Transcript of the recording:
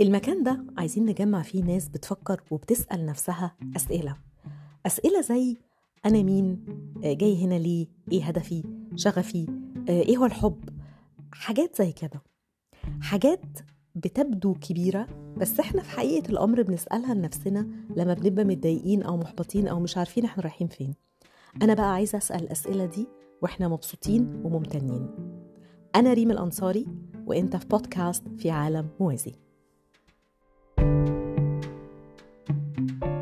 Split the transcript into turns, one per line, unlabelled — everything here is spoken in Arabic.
المكان ده عايزين نجمع فيه ناس بتفكر وبتسأل نفسها أسئلة أسئلة زي أنا مين؟ آه، جاي هنا ليه؟ إيه هدفي؟ شغفي؟ آه، إيه هو الحب؟ حاجات زي كده حاجات بتبدو كبيرة بس إحنا في حقيقة الأمر بنسألها لنفسنا لما بنبقى متضايقين أو محبطين أو مش عارفين إحنا رايحين فين أنا بقى عايزة أسأل الأسئلة دي وإحنا مبسوطين وممتنين أنا ريم الأنصاري وإنت في بودكاست في عالم موازي thank you